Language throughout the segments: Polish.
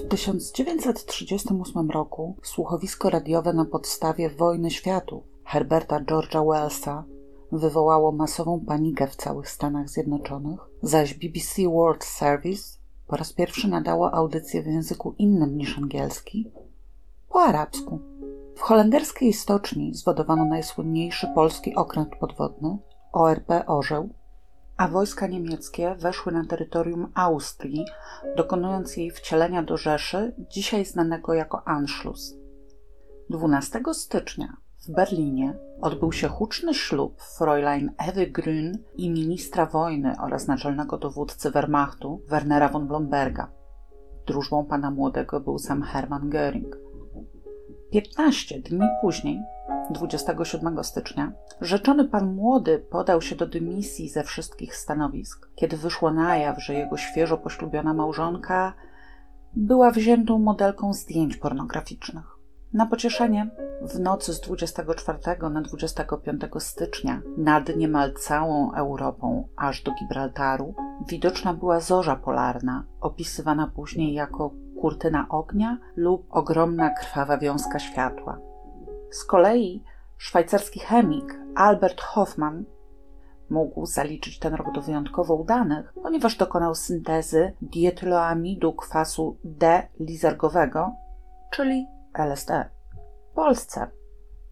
W 1938 roku słuchowisko radiowe na podstawie Wojny Światów Herberta George'a Wellsa wywołało masową panikę w całych Stanach Zjednoczonych, zaś BBC World Service po raz pierwszy nadało audycję w języku innym niż angielski, po arabsku. W holenderskiej stoczni zwodowano najsłynniejszy polski okręt podwodny ORP Orzeł, a wojska niemieckie weszły na terytorium Austrii, dokonując jej wcielenia do Rzeszy, dzisiaj znanego jako Anschluss. 12 stycznia w Berlinie odbył się huczny ślub Fräulein Ewy Grün i ministra wojny oraz naczelnego dowódcy Wehrmachtu Wernera von Blomberga. Drużbą pana młodego był sam Hermann Göring. 15 dni później, 27 stycznia, rzeczony pan młody podał się do dymisji ze wszystkich stanowisk, kiedy wyszło na jaw, że jego świeżo poślubiona małżonka była wziętą modelką zdjęć pornograficznych. Na pocieszenie, w nocy z 24 na 25 stycznia nad niemal całą Europą, aż do Gibraltaru, widoczna była zorza polarna, opisywana później jako kurtyna ognia lub ogromna krwawa wiązka światła. Z kolei szwajcarski chemik Albert Hoffman mógł zaliczyć ten rok do wyjątkowo udanych, ponieważ dokonał syntezy dietyloamidu kwasu D-lizergowego, czyli LSD. W Polsce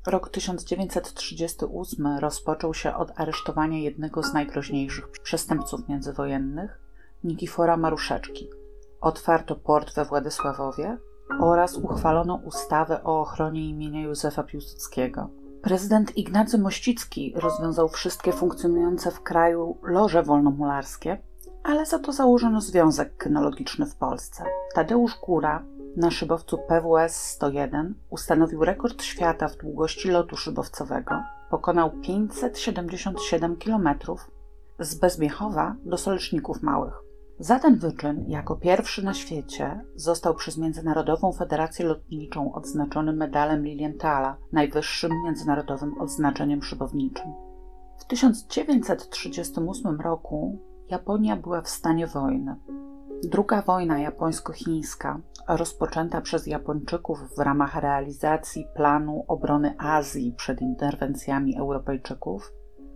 rok 1938 rozpoczął się od aresztowania jednego z najgroźniejszych przestępców międzywojennych, Nikifora Maruszeczki. Otwarto port we Władysławowie oraz uchwalono ustawę o ochronie imienia Józefa Piłsudskiego. Prezydent Ignacy Mościcki rozwiązał wszystkie funkcjonujące w kraju loże wolnomularskie, ale za to założono Związek Kynologiczny w Polsce. Tadeusz Góra na szybowcu PWS 101 ustanowił rekord świata w długości lotu szybowcowego. Pokonał 577 km z Bezmiechowa do Soleczników Małych. Za ten wyczyn, jako pierwszy na świecie, został przez Międzynarodową Federację Lotniczą odznaczony medalem Lilienthala, najwyższym międzynarodowym odznaczeniem szybowniczym. W 1938 roku Japonia była w stanie wojny. Druga wojna japońsko-chińska, rozpoczęta przez Japończyków w ramach realizacji planu obrony Azji przed interwencjami Europejczyków,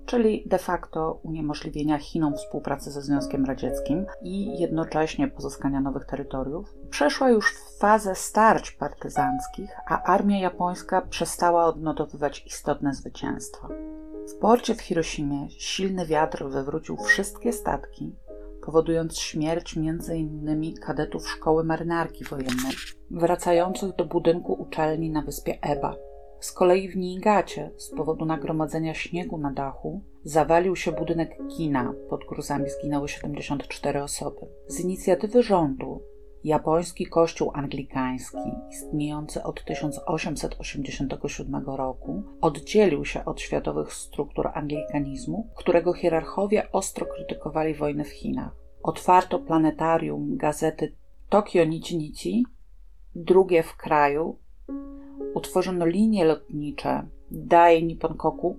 czyli de facto uniemożliwienia Chinom współpracy ze Związkiem Radzieckim i jednocześnie pozyskania nowych terytoriów, przeszła już fazę starć partyzanckich, a armia japońska przestała odnotowywać istotne zwycięstwa. W porcie w Hiroshimie silny wiatr wywrócił wszystkie statki, powodując śmierć m.in. kadetów szkoły marynarki wojennej, wracających do budynku uczelni na wyspie Eba. Z kolei w Niigacie, z powodu nagromadzenia śniegu na dachu, zawalił się budynek kina. Pod gruzami zginęły 74 osoby. Z inicjatywy rządu japoński kościół anglikański, istniejący od 1887 roku, oddzielił się od światowych struktur anglikanizmu, którego hierarchowie ostro krytykowali wojnę w Chinach. Otwarto planetarium gazety Tokyo Nichi Nichi, drugie w kraju, utworzono linie lotnicze Dai Nipponkoku,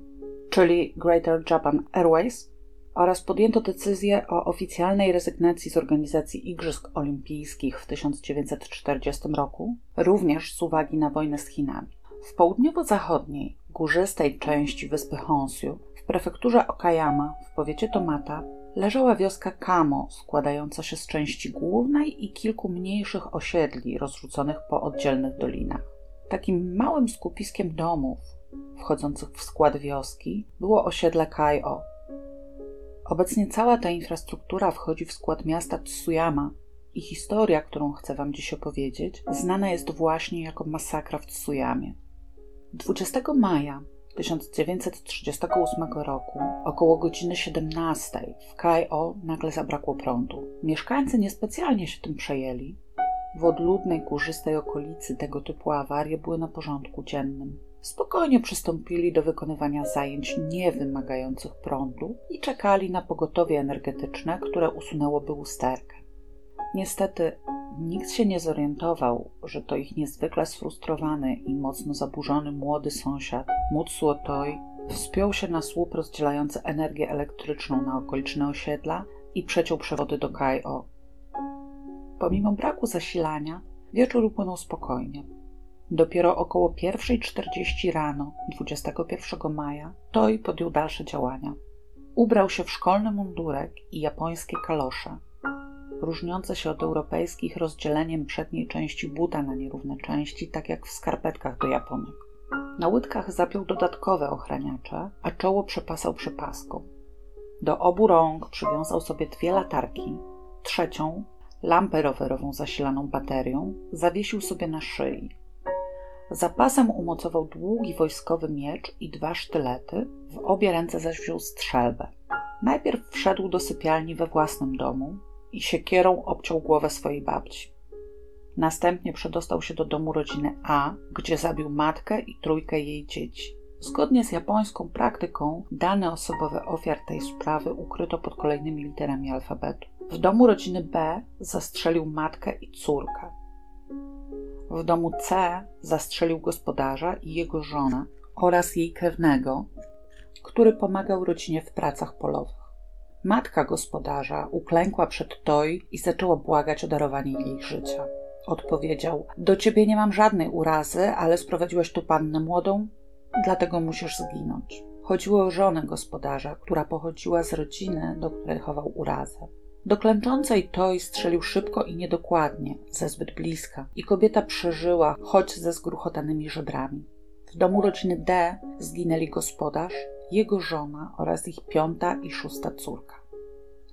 czyli Greater Japan Airways, oraz podjęto decyzję o oficjalnej rezygnacji z organizacji Igrzysk Olimpijskich w 1940 roku, również z uwagi na wojnę z Chinami. W południowo-zachodniej, górzystej części wyspy Honshu, w prefekturze Okayama, w powiecie Tomata, leżała wioska Kamo, składająca się z części głównej i kilku mniejszych osiedli rozrzuconych po oddzielnych dolinach. Takim małym skupiskiem domów, wchodzących w skład wioski, było osiedle Kaio, Obecnie cała ta infrastruktura wchodzi w skład miasta Tsuyama i historia, którą chcę Wam dziś opowiedzieć, znana jest właśnie jako masakra w Tsuyamie. 20 maja 1938 roku, około godziny 17 w Kaio nagle zabrakło prądu. Mieszkańcy niespecjalnie się tym przejęli. W odludnej, górzystej okolicy tego typu awarie były na porządku dziennym spokojnie przystąpili do wykonywania zajęć niewymagających prądu i czekali na pogotowie energetyczne, które usunęłoby usterkę. Niestety nikt się nie zorientował, że to ich niezwykle sfrustrowany i mocno zaburzony młody sąsiad, Mutsuo Toi, wspiął się na słup rozdzielający energię elektryczną na okoliczne osiedla i przeciął przewody do Kaio. Pomimo braku zasilania, Wieczór upłynął spokojnie. Dopiero około 1.40 rano 21 maja Toj podjął dalsze działania. Ubrał się w szkolny mundurek i japońskie kalosze, różniące się od europejskich rozdzieleniem przedniej części buta na nierówne części, tak jak w skarpetkach do japonek. Na łydkach zapiął dodatkowe ochraniacze, a czoło przepasał przepaską. Do obu rąk przywiązał sobie dwie latarki, trzecią, lampę rowerową zasilaną baterią, zawiesił sobie na szyi. Zapasem umocował długi wojskowy miecz i dwa sztylety, w obie ręce zaś wziął strzelbę. Najpierw wszedł do sypialni we własnym domu i siekierą obciął głowę swojej babci. Następnie przedostał się do domu rodziny A, gdzie zabił matkę i trójkę jej dzieci. Zgodnie z japońską praktyką, dane osobowe ofiar tej sprawy ukryto pod kolejnymi literami alfabetu. W domu rodziny B zastrzelił matkę i córkę. W domu C zastrzelił gospodarza i jego żonę oraz jej krewnego, który pomagał rodzinie w pracach polowych. Matka gospodarza uklękła przed Toj i zaczęła błagać o darowanie jej życia. Odpowiedział: Do ciebie nie mam żadnej urazy, ale sprowadziłeś tu pannę młodą, dlatego musisz zginąć. Chodziło o żonę gospodarza, która pochodziła z rodziny, do której chował urazę. Do klęczącej Toj strzelił szybko i niedokładnie, ze zbyt bliska, i kobieta przeżyła, choć ze zgruchotanymi żebrami. W domu rodziny D zginęli gospodarz, jego żona oraz ich piąta i szósta córka.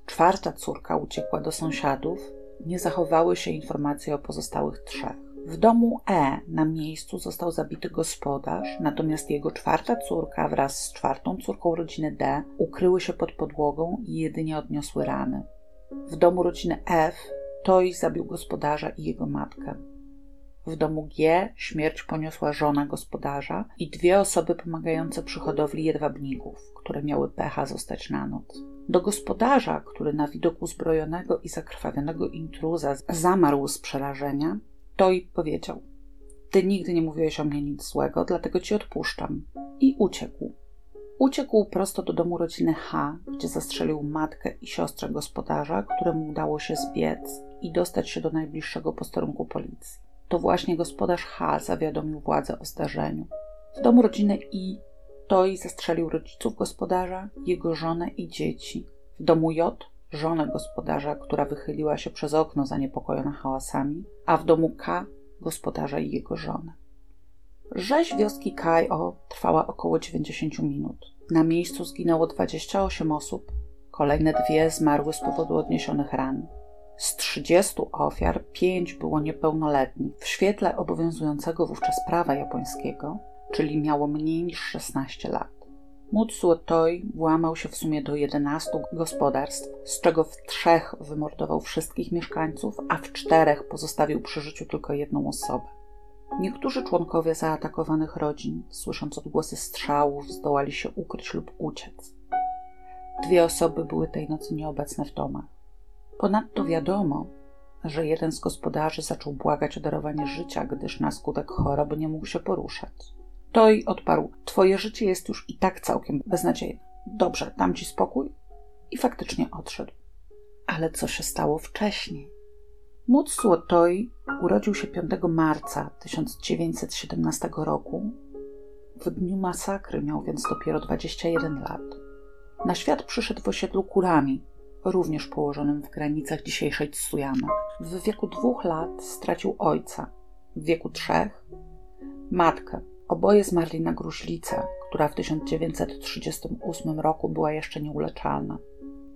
Czwarta córka uciekła do sąsiadów, nie zachowały się informacje o pozostałych trzech. W domu E na miejscu został zabity gospodarz, natomiast jego czwarta córka wraz z czwartą córką rodziny D ukryły się pod podłogą i jedynie odniosły rany. W domu rodziny F Toj zabił gospodarza i jego matkę. W domu G śmierć poniosła żona gospodarza i dwie osoby pomagające przy hodowli jedwabników, które miały pecha zostać na noc. Do gospodarza, który na widok uzbrojonego i zakrwawionego intruza zamarł z przerażenia, Toj powiedział: Ty nigdy nie mówiłeś o mnie nic złego, dlatego ci odpuszczam. I uciekł. Uciekł prosto do domu rodziny H, gdzie zastrzelił matkę i siostrę gospodarza, któremu udało się zbiec i dostać się do najbliższego posterunku policji. To właśnie gospodarz H zawiadomił władzę o zdarzeniu. W domu rodziny I Toi zastrzelił rodziców gospodarza, jego żonę i dzieci. W domu J żonę gospodarza, która wychyliła się przez okno zaniepokojona hałasami, a w domu K gospodarza i jego żonę. Rzeź wioski Kajo trwała około 90 minut. Na miejscu zginęło 28 osób, kolejne dwie zmarły z powodu odniesionych ran. Z 30 ofiar 5 było niepełnoletnich. W świetle obowiązującego wówczas prawa japońskiego czyli miało mniej niż 16 lat. Mutsuo Toi włamał się w sumie do 11 gospodarstw, z czego w trzech wymordował wszystkich mieszkańców, a w czterech pozostawił przy życiu tylko jedną osobę. Niektórzy członkowie zaatakowanych rodzin, słysząc odgłosy strzałów, zdołali się ukryć lub uciec. Dwie osoby były tej nocy nieobecne w domach. Ponadto wiadomo, że jeden z gospodarzy zaczął błagać o darowanie życia, gdyż na skutek choroby nie mógł się poruszać. Toj odparł: Twoje życie jest już i tak całkiem beznadziejne. Dobrze, dam ci spokój. I faktycznie odszedł. Ale co się stało wcześniej? Mutsuo Toi urodził się 5 marca 1917 roku. W dniu masakry miał więc dopiero 21 lat. Na świat przyszedł w osiedlu Kurami, również położonym w granicach dzisiejszej Tsuyamy. W wieku dwóch lat stracił ojca, w wieku trzech matkę, Oboje zmarli na gruźlicę, która w 1938 roku była jeszcze nieuleczalna.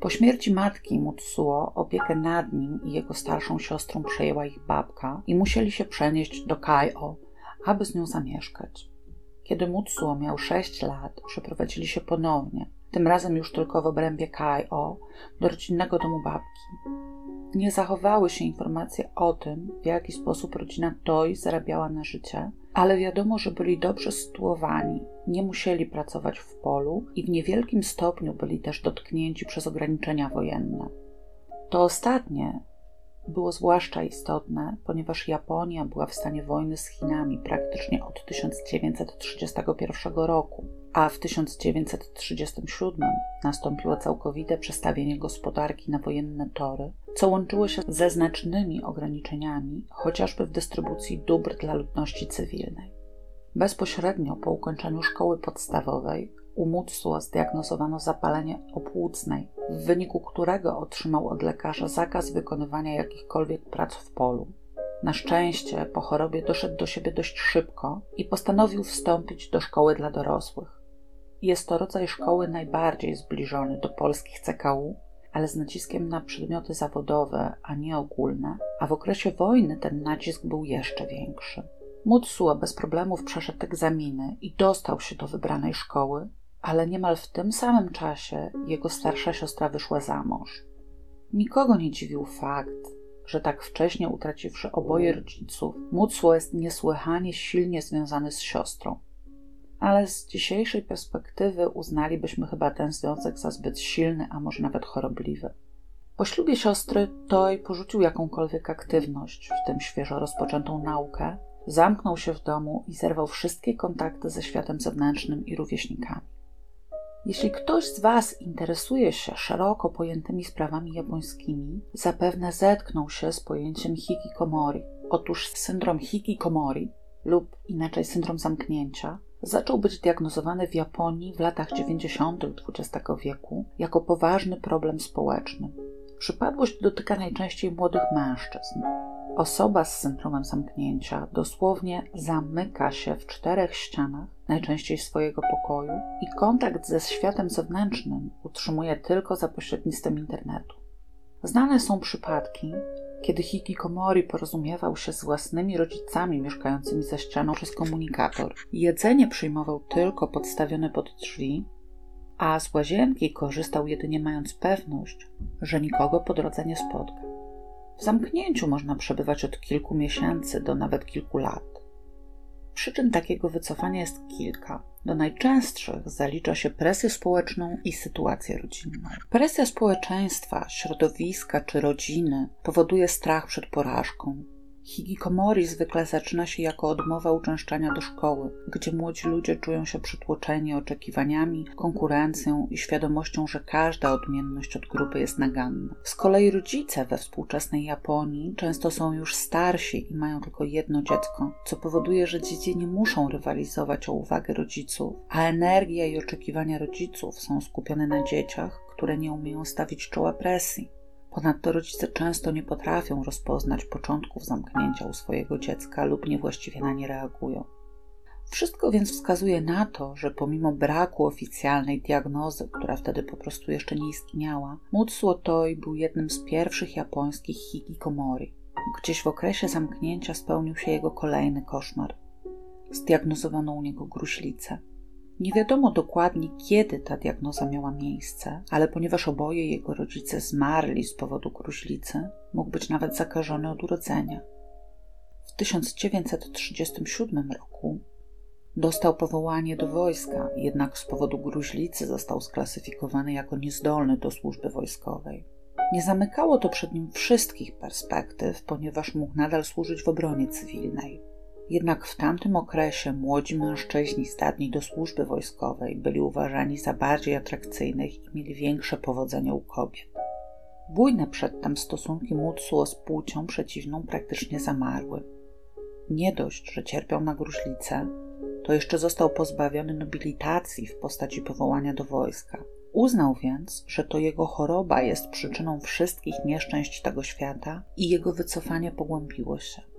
Po śmierci matki Mutsuo opiekę nad nim i jego starszą siostrą przejęła ich babka i musieli się przenieść do Kaio, aby z nią zamieszkać. Kiedy Mutsuo miał 6 lat, przeprowadzili się ponownie, tym razem już tylko w obrębie Kaio, do rodzinnego domu babki. Nie zachowały się informacje o tym, w jaki sposób rodzina Toi zarabiała na życie, ale wiadomo, że byli dobrze sytuowani, nie musieli pracować w polu i w niewielkim stopniu byli też dotknięci przez ograniczenia wojenne. To ostatnie było zwłaszcza istotne, ponieważ Japonia była w stanie wojny z Chinami praktycznie od 1931 roku, a w 1937 nastąpiło całkowite przestawienie gospodarki na wojenne tory, co łączyło się ze znacznymi ograniczeniami, chociażby w dystrybucji dóbr dla ludności cywilnej. Bezpośrednio po ukończeniu szkoły podstawowej u zdiagnozowano zapalenie opłucnej, w wyniku którego otrzymał od lekarza zakaz wykonywania jakichkolwiek prac w polu. Na szczęście po chorobie doszedł do siebie dość szybko i postanowił wstąpić do szkoły dla dorosłych. Jest to rodzaj szkoły najbardziej zbliżony do polskich CKU, ale z naciskiem na przedmioty zawodowe, a nie ogólne, a w okresie wojny ten nacisk był jeszcze większy. Mutsuo bez problemów przeszedł egzaminy i dostał się do wybranej szkoły, ale niemal w tym samym czasie jego starsza siostra wyszła za mąż. Nikogo nie dziwił fakt, że tak wcześnie utraciwszy oboje rodziców, Mutsuo jest niesłychanie silnie związany z siostrą. Ale z dzisiejszej perspektywy uznalibyśmy chyba ten związek za zbyt silny, a może nawet chorobliwy. Po ślubie siostry Toj porzucił jakąkolwiek aktywność, w tym świeżo rozpoczętą naukę, zamknął się w domu i zerwał wszystkie kontakty ze światem zewnętrznym i rówieśnikami. Jeśli ktoś z Was interesuje się szeroko pojętymi sprawami japońskimi, zapewne zetknął się z pojęciem hikikomori. Otóż syndrom hikikomori lub inaczej syndrom zamknięcia zaczął być diagnozowany w Japonii w latach 90. XX wieku jako poważny problem społeczny. Przypadłość dotyka najczęściej młodych mężczyzn. Osoba z syndromem zamknięcia dosłownie zamyka się w czterech ścianach, najczęściej swojego pokoju, i kontakt ze światem zewnętrznym utrzymuje tylko za pośrednictwem internetu. Znane są przypadki, kiedy hikikomori porozumiewał się z własnymi rodzicami mieszkającymi za ścianą przez komunikator. Jedzenie przyjmował tylko podstawione pod drzwi, a z łazienki korzystał jedynie mając pewność, że nikogo po drodze nie spotka. W zamknięciu można przebywać od kilku miesięcy do nawet kilku lat. Przyczyn takiego wycofania jest kilka. Do najczęstszych zalicza się presję społeczną i sytuację rodzinną. Presja społeczeństwa, środowiska czy rodziny powoduje strach przed porażką, Hikikomori zwykle zaczyna się jako odmowa uczęszczania do szkoły, gdzie młodzi ludzie czują się przytłoczeni oczekiwaniami, konkurencją i świadomością, że każda odmienność od grupy jest naganna. Z kolei rodzice we współczesnej Japonii często są już starsi i mają tylko jedno dziecko, co powoduje, że dzieci nie muszą rywalizować o uwagę rodziców, a energia i oczekiwania rodziców są skupione na dzieciach, które nie umieją stawić czoła presji. Ponadto rodzice często nie potrafią rozpoznać początków zamknięcia u swojego dziecka lub niewłaściwie na nie reagują. Wszystko więc wskazuje na to, że pomimo braku oficjalnej diagnozy, która wtedy po prostu jeszcze nie istniała, Mutsuo Toi był jednym z pierwszych japońskich hikikomori. Gdzieś w okresie zamknięcia spełnił się jego kolejny koszmar. Zdiagnozowano u niego gruźlicę. Nie wiadomo dokładnie, kiedy ta diagnoza miała miejsce, ale ponieważ oboje jego rodzice zmarli z powodu gruźlicy, mógł być nawet zakażony od urodzenia. W 1937 roku dostał powołanie do wojska, jednak z powodu gruźlicy został sklasyfikowany jako niezdolny do służby wojskowej. Nie zamykało to przed nim wszystkich perspektyw, ponieważ mógł nadal służyć w obronie cywilnej. Jednak w tamtym okresie młodzi mężczyźni zdatni do służby wojskowej byli uważani za bardziej atrakcyjnych i mieli większe powodzenie u kobiet. Bujne przedtem stosunki Mutsuo z płcią przeciwną praktycznie zamarły. Nie dość, że cierpiał na gruźlicę, to jeszcze został pozbawiony nobilitacji w postaci powołania do wojska. Uznał więc, że to jego choroba jest przyczyną wszystkich nieszczęść tego świata i jego wycofanie pogłębiło się.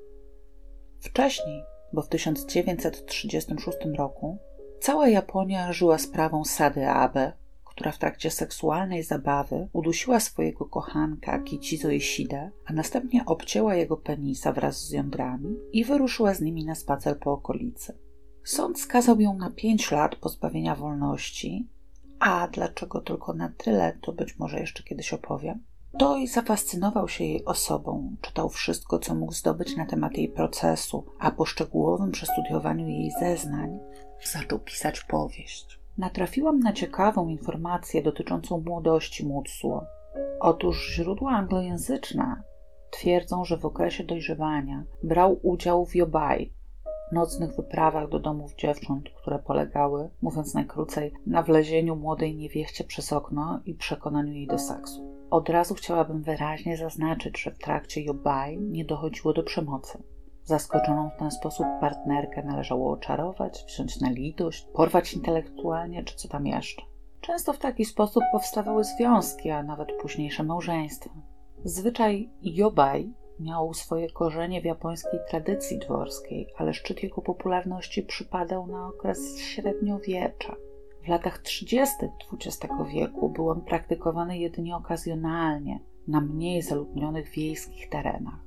Wcześniej, bo w 1936 roku, cała Japonia żyła sprawą Sady Abe, która w trakcie seksualnej zabawy udusiła swojego kochanka Kichizo Ishida, a następnie obcięła jego penisa wraz z jądrami i wyruszyła z nimi na spacer po okolicy. Sąd skazał ją na pięć lat pozbawienia wolności, a dlaczego tylko na tyle, to być może jeszcze kiedyś opowiem. Toy zafascynował się jej osobą, czytał wszystko, co mógł zdobyć na temat jej procesu, a po szczegółowym przestudiowaniu jej zeznań zaczął pisać powieść. Natrafiłam na ciekawą informację dotyczącą młodości Mutsuo. Otóż źródła anglojęzyczne twierdzą, że w okresie dojrzewania brał udział w Jobai, nocnych wyprawach do domów dziewcząt, które polegały, mówiąc najkrócej, na wlezieniu młodej niewieście przez okno i przekonaniu jej do seksu. Od razu chciałabym wyraźnie zaznaczyć, że w trakcie Jobai nie dochodziło do przemocy. Zaskoczoną w ten sposób partnerkę należało oczarować, wziąć na litość, porwać intelektualnie czy co tam jeszcze. Często w taki sposób powstawały związki, a nawet późniejsze małżeństwa. Zwyczaj Jobaj miał swoje korzenie w japońskiej tradycji dworskiej, ale szczyt jego popularności przypadał na okres średniowiecza. W latach 30. XX wieku był on praktykowany jedynie okazjonalnie na mniej zaludnionych wiejskich terenach.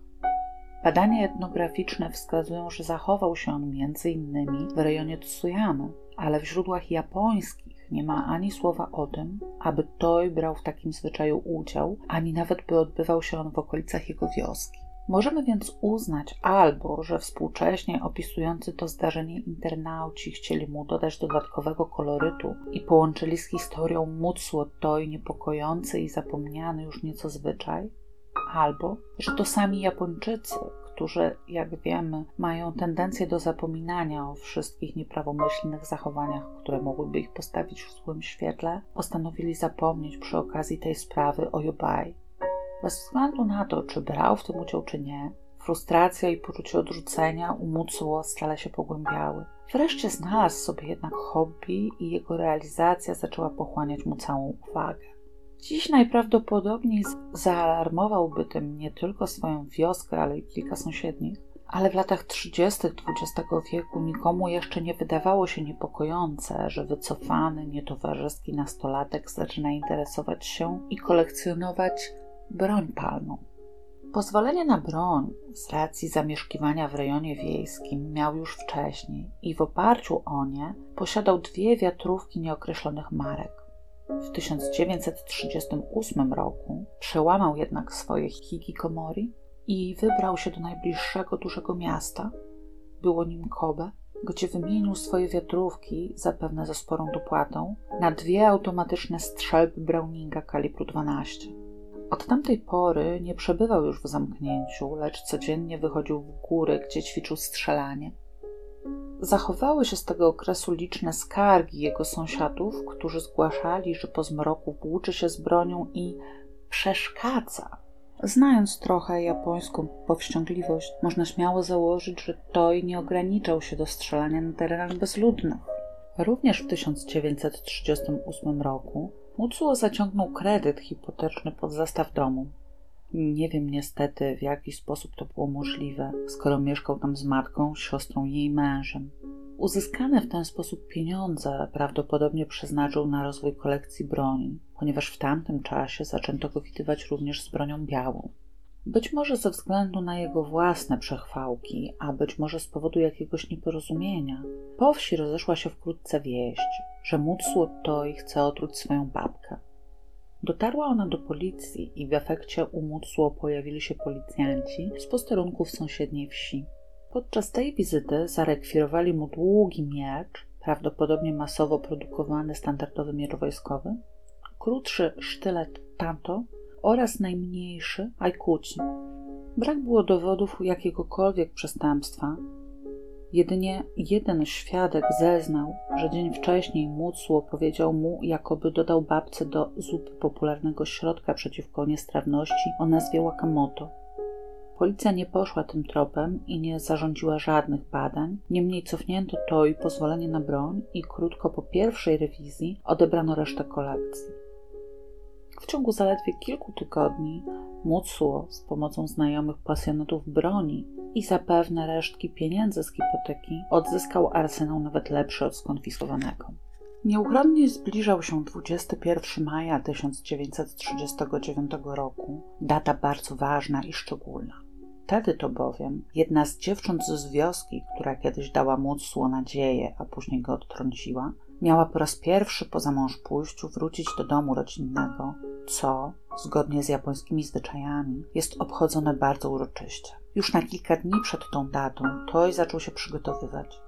Badania etnograficzne wskazują, że zachował się on m.in. w rejonie Tsuyamy, ale w źródłach japońskich nie ma ani słowa o tym, aby Toj brał w takim zwyczaju udział, ani nawet by odbywał się on w okolicach jego wioski. Możemy więc uznać albo, że współcześnie opisujący to zdarzenie internauci chcieli mu dodać dodatkowego kolorytu i połączyli z historią Mutsuo Toj niepokojący i zapomniany już nieco zwyczaj, albo, że to sami Japończycy, którzy, jak wiemy, mają tendencję do zapominania o wszystkich nieprawomyślnych zachowaniach, które mogłyby ich postawić w złym świetle, postanowili zapomnieć przy okazji tej sprawy o Yobai. Bez względu na to, czy brał w tym udział, czy nie, frustracja i poczucie odrzucenia u Mutsuo stale się pogłębiały. Wreszcie znalazł sobie jednak hobby i jego realizacja zaczęła pochłaniać mu całą uwagę. Dziś najprawdopodobniej zaalarmowałby tym nie tylko swoją wioskę, ale i kilka sąsiednich, ale w latach 30. XX wieku nikomu jeszcze nie wydawało się niepokojące, że wycofany, nietowarzyski nastolatek zaczyna interesować się i kolekcjonować broń palną. Pozwolenie na broń z racji zamieszkiwania w rejonie wiejskim miał już wcześniej i w oparciu o nie posiadał dwie wiatrówki nieokreślonych marek. W 1938 roku przełamał jednak swoje hikikomori i wybrał się do najbliższego dużego miasta, było nim Kobe, gdzie wymienił swoje wiatrówki, zapewne ze sporą dopłatą, na dwie automatyczne strzelby Browninga kalibru 12. Od tamtej pory nie przebywał już w zamknięciu, lecz codziennie wychodził w góry, gdzie ćwiczył strzelanie. Zachowały się z tego okresu liczne skargi jego sąsiadów, którzy zgłaszali, że po zmroku włóczy się z bronią i przeszkadza. Znając trochę japońską powściągliwość, można śmiało założyć, że Toj nie ograniczał się do strzelania na terenach bezludnych. Również w 1938 roku Mutsuo zaciągnął kredyt hipoteczny pod zastaw domu. Nie wiem niestety, w jaki sposób to było możliwe, skoro mieszkał tam z matką, siostrą i jej mężem. Uzyskane w ten sposób pieniądze prawdopodobnie przeznaczył na rozwój kolekcji broni, ponieważ w tamtym czasie zaczęto go widywać również z bronią białą. Być może ze względu na jego własne przechwałki, a być może z powodu jakiegoś nieporozumienia, po wsi rozeszła się wkrótce wieść, że Mutsuo Toi chce otruć swoją babkę. Dotarła ona do policji i w efekcie u Mutsuo pojawili się policjanci z posterunków sąsiedniej wsi. Podczas tej wizyty zarekwirowali mu długi miecz, prawdopodobnie masowo produkowany standardowy miecz wojskowy, krótszy sztylet Tanto oraz najmniejszy Aikuci. Brak było dowodów jakiegokolwiek przestępstwa. Jedynie jeden świadek zeznał, że dzień wcześniej Mutsuo powiedział mu, jakoby dodał babce do zupy popularnego środka przeciwko niestrawności o nazwie Wakamoto. Policja nie poszła tym tropem i nie zarządziła żadnych badań, niemniej cofnięto to i pozwolenie na broń i krótko po pierwszej rewizji odebrano resztę kolekcji. W ciągu zaledwie kilku tygodni Mutsuo z pomocą znajomych pasjonatów broni i zapewne resztki pieniędzy z hipoteki odzyskał arsenał nawet lepszy od skonfiskowanego. Nieuchronnie zbliżał się 21 maja 1939 roku, data bardzo ważna i szczególna. Wtedy to bowiem jedna z dziewcząt z wioski, która kiedyś dała Mutsuo nadzieję, a później go odtrąciła, miała po raz pierwszy po zamążpójściu wrócić do domu rodzinnego, co, zgodnie z japońskimi zwyczajami, jest obchodzone bardzo uroczyście. Już na kilka dni przed tą datą Toj zaczął się przygotowywać.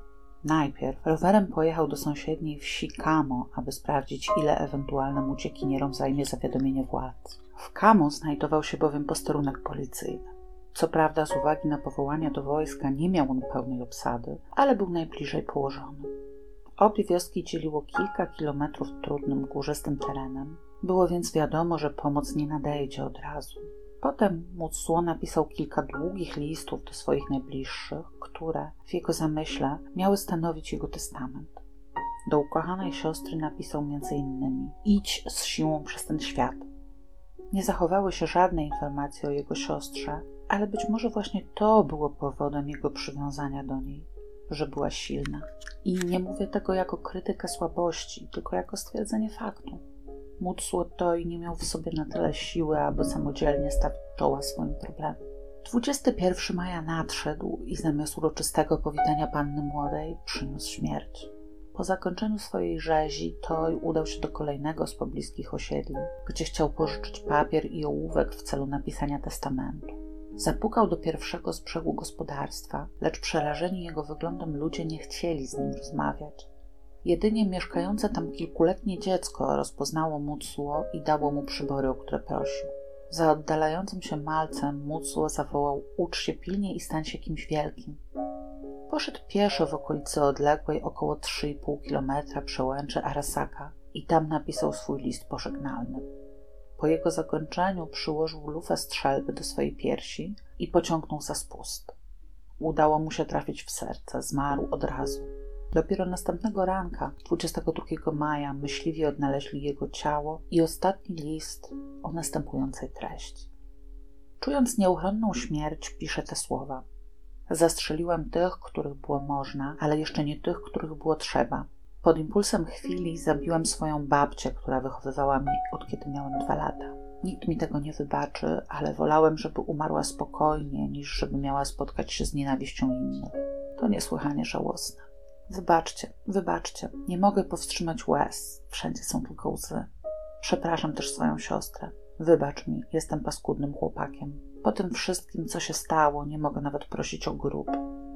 Najpierw rowerem pojechał do sąsiedniej wsi Kamo, aby sprawdzić, ile ewentualnym uciekinierom zajmie zawiadomienie władz. W Kamo znajdował się bowiem posterunek policyjny. Co prawda, z uwagi na powołanie do wojska nie miał on pełnej obsady, ale był najbliżej położony. Obie wioski dzieliło kilka kilometrów trudnym, górzystym terenem. Było więc wiadomo, że pomoc nie nadejdzie od razu. Potem Mutsuo napisał kilka długich listów do swoich najbliższych, które, w jego zamyśle, miały stanowić jego testament. Do ukochanej siostry napisał m.in. Idź z siłą przez ten świat. Nie zachowały się żadne informacje o jego siostrze, ale być może właśnie to było powodem jego przywiązania do niej, że była silna. I nie mówię tego jako krytykę słabości, tylko jako stwierdzenie faktu. Mutsuo Toi nie miał w sobie na tyle siły, aby samodzielnie stawić czoła swoim problemom. 21 maja nadszedł i zamiast uroczystego powitania panny młodej przyniósł śmierć. Po zakończeniu swojej rzezi Toj udał się do kolejnego z pobliskich osiedli, gdzie chciał pożyczyć papier i ołówek w celu napisania testamentu. Zapukał do pierwszego z brzegu gospodarstwa, lecz przerażeni jego wyglądem ludzie nie chcieli z nim rozmawiać. Jedynie mieszkające tam kilkuletnie dziecko rozpoznało Mutsuo i dało mu przybory, o które prosił. Za oddalającym się malcem Mutsuo zawołał ucz się pilnie i stań się kimś wielkim. Poszedł pieszo w okolicy odległej około 3,5 kilometra przełęczy Arasaka i tam napisał swój list pożegnalny. Po jego zakończeniu przyłożył lufę strzelby do swojej piersi i pociągnął za spust. Udało mu się trafić w serce, zmarł od razu. Dopiero następnego ranka, 22 maja, myśliwi odnaleźli jego ciało i ostatni list o następującej treści. Czując nieuchronną śmierć, pisze te słowa. Zastrzeliłem tych, których było można, ale jeszcze nie tych, których było trzeba. Pod impulsem chwili zabiłem swoją babcię, która wychowywała mnie od kiedy miałem dwa lata. Nikt mi tego nie wybaczy, ale wolałem, żeby umarła spokojnie, niż żeby miała spotkać się z nienawiścią innych. To niesłychanie żałosne. Wybaczcie, wybaczcie. Nie mogę powstrzymać łez. Wszędzie są tylko łzy. Przepraszam też swoją siostrę. Wybacz mi, jestem paskudnym chłopakiem. Po tym wszystkim, co się stało, nie mogę nawet prosić o grób.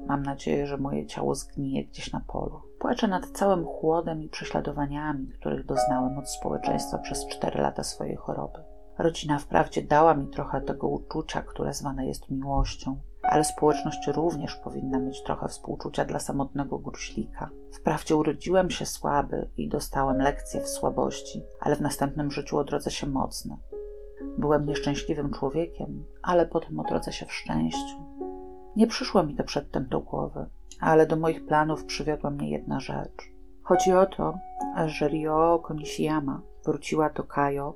Mam nadzieję, że moje ciało zgnije gdzieś na polu. Płaczę nad całym chłodem i prześladowaniami, których doznałem od społeczeństwa przez cztery lata swojej choroby. Rodzina wprawdzie dała mi trochę tego uczucia, które zwane jest miłością, ale społeczność również powinna mieć trochę współczucia dla samotnego gruźlika. Wprawdzie urodziłem się słaby i dostałem lekcje w słabości, ale w następnym życiu odrodzę się mocny. Byłem nieszczęśliwym człowiekiem, ale potem odrodzę się w szczęściu. Nie przyszło mi to przedtem do głowy, ale do moich planów przywiodła mnie jedna rzecz. Chodzi o to, że Ryo Konishiyama wróciła do Kajo,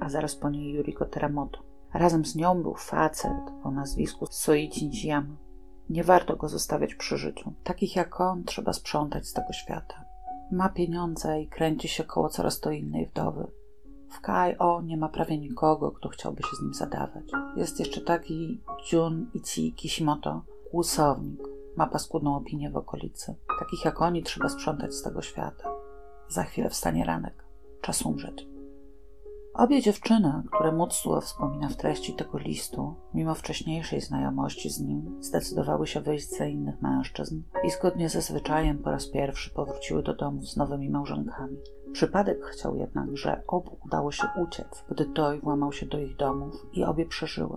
a zaraz po niej Yuriko Teramoto. Razem z nią był facet o nazwisku Soichi Nishiyama. Nie warto go zostawiać przy życiu. Takich jak on trzeba sprzątać z tego świata. Ma pieniądze i kręci się koło coraz to innej wdowy. W K.O. nie ma prawie nikogo, kto chciałby się z nim zadawać. Jest jeszcze taki Jun Ichi Kishimoto, kłusownik. Ma paskudną opinię w okolicy. Takich jak oni trzeba sprzątać z tego świata. Za chwilę wstanie ranek. Czas umrzeć. Obie dziewczyny, które Mutsuo wspomina w treści tego listu, mimo wcześniejszej znajomości z nim, zdecydowały się wyjść za innych mężczyzn i zgodnie ze zwyczajem po raz pierwszy powróciły do domów z nowymi małżonkami. Przypadek chciał jednak, że obu udało się uciec, gdy Toj włamał się do ich domów i obie przeżyły.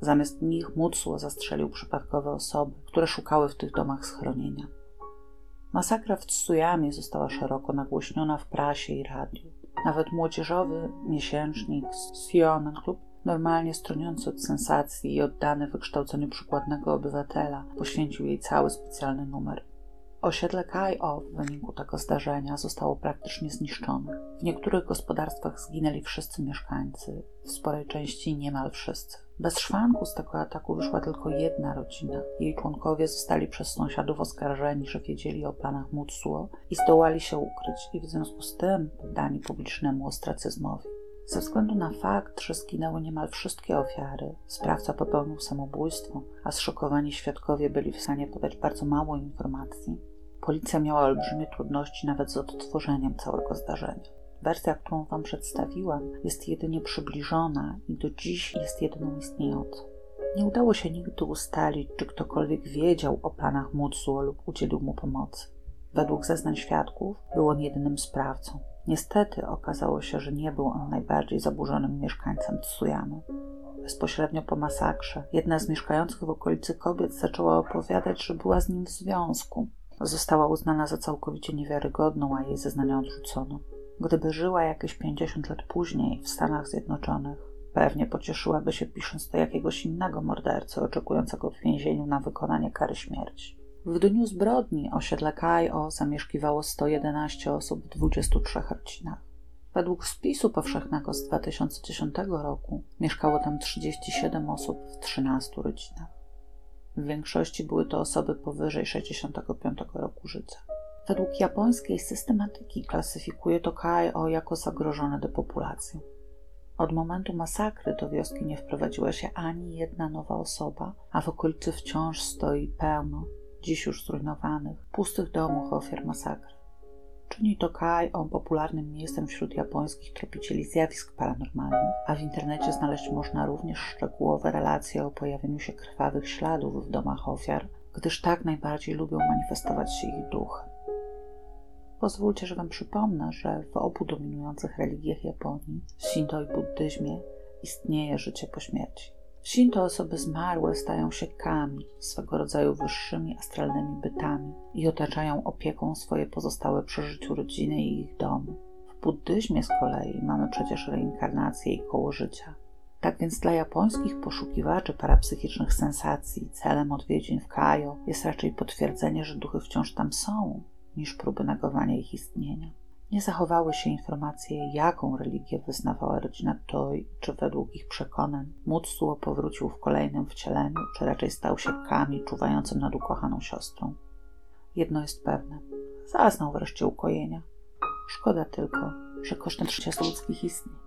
Zamiast nich Mutsuo zastrzelił przypadkowe osoby, które szukały w tych domach schronienia. Masakra w Tsuyamie została szeroko nagłośniona w prasie i radiu. Nawet młodzieżowy miesięcznik Sionen Club, normalnie stroniący od sensacji i oddany wykształceniu przykładnego obywatela, poświęcił jej cały specjalny numer. Osiedle Kai-O w wyniku tego zdarzenia zostało praktycznie zniszczone. W niektórych gospodarstwach zginęli wszyscy mieszkańcy, w sporej części niemal wszyscy. Bez szwanku z tego ataku wyszła tylko jedna rodzina. Jej członkowie zostali przez sąsiadów oskarżeni, że wiedzieli o planach Mutsuo i zdołali się ukryć i w związku z tym poddani publicznemu ostracyzmowi. Ze względu na fakt, że zginęły niemal wszystkie ofiary, sprawca popełnił samobójstwo, a zszokowani świadkowie byli w stanie podać bardzo mało informacji, Policja miała olbrzymie trudności nawet z odtworzeniem całego zdarzenia. Wersja, którą Wam przedstawiłam, jest jedynie przybliżona i do dziś jest jedyną istniejącą. Nie udało się nigdy ustalić, czy ktokolwiek wiedział o planach Mutsuo lub udzielił mu pomocy. Według zeznań świadków był on jedynym sprawcą. Niestety okazało się, że nie był on najbardziej zaburzonym mieszkańcem Tsuyamy. Bezpośrednio po masakrze jedna z mieszkających w okolicy kobiet zaczęła opowiadać, że była z nim w związku. Została uznana za całkowicie niewiarygodną, a jej zeznania odrzucono. Gdyby żyła jakieś 50 lat później w Stanach Zjednoczonych, pewnie pocieszyłaby się pisząc do jakiegoś innego mordercy oczekującego w więzieniu na wykonanie kary śmierci. W dniu zbrodni osiedle Kajo zamieszkiwało 111 osób w 23 rodzinach. Według spisu powszechnego z 2010 roku mieszkało tam 37 osób w 13 rodzinach. W większości były to osoby powyżej 65 roku życia. Według japońskiej systematyki klasyfikuje to Kaio jako zagrożone depopulacją. Od momentu masakry do wioski nie wprowadziła się ani jedna nowa osoba, a w okolicy wciąż stoi pełno, dziś już zrujnowanych, pustych domów ofiar masakry. Czyni to Kaio popularnym miejscem wśród japońskich tropicieli zjawisk paranormalnych, a w internecie znaleźć można również szczegółowe relacje o pojawieniu się krwawych śladów w domach ofiar, gdyż tak najbardziej lubią manifestować się ich duchy. Pozwólcie, że Wam przypomnę, że w obu dominujących religiach Japonii, Shinto i buddyzmie, istnieje życie po śmierci. W Shinto osoby zmarłe stają się kami, swego rodzaju wyższymi astralnymi bytami i otaczają opieką swoje pozostałe przy życiu rodziny i ich domy. W buddyzmie z kolei mamy przecież reinkarnację i koło życia. Tak więc dla japońskich poszukiwaczy parapsychicznych sensacji celem odwiedzin w Kajo jest raczej potwierdzenie, że duchy wciąż tam są, niż próby negowania ich istnienia. Nie zachowały się informacje, jaką religię wyznawała rodzina Toi, czy według ich przekonań Mutsuo powrócił w kolejnym wcieleniu, czy raczej stał się kami czuwającym nad ukochaną siostrą. Jedno jest pewne, zaznał wreszcie ukojenia. Szkoda tylko, że kosztem życia ludzkich istnieje.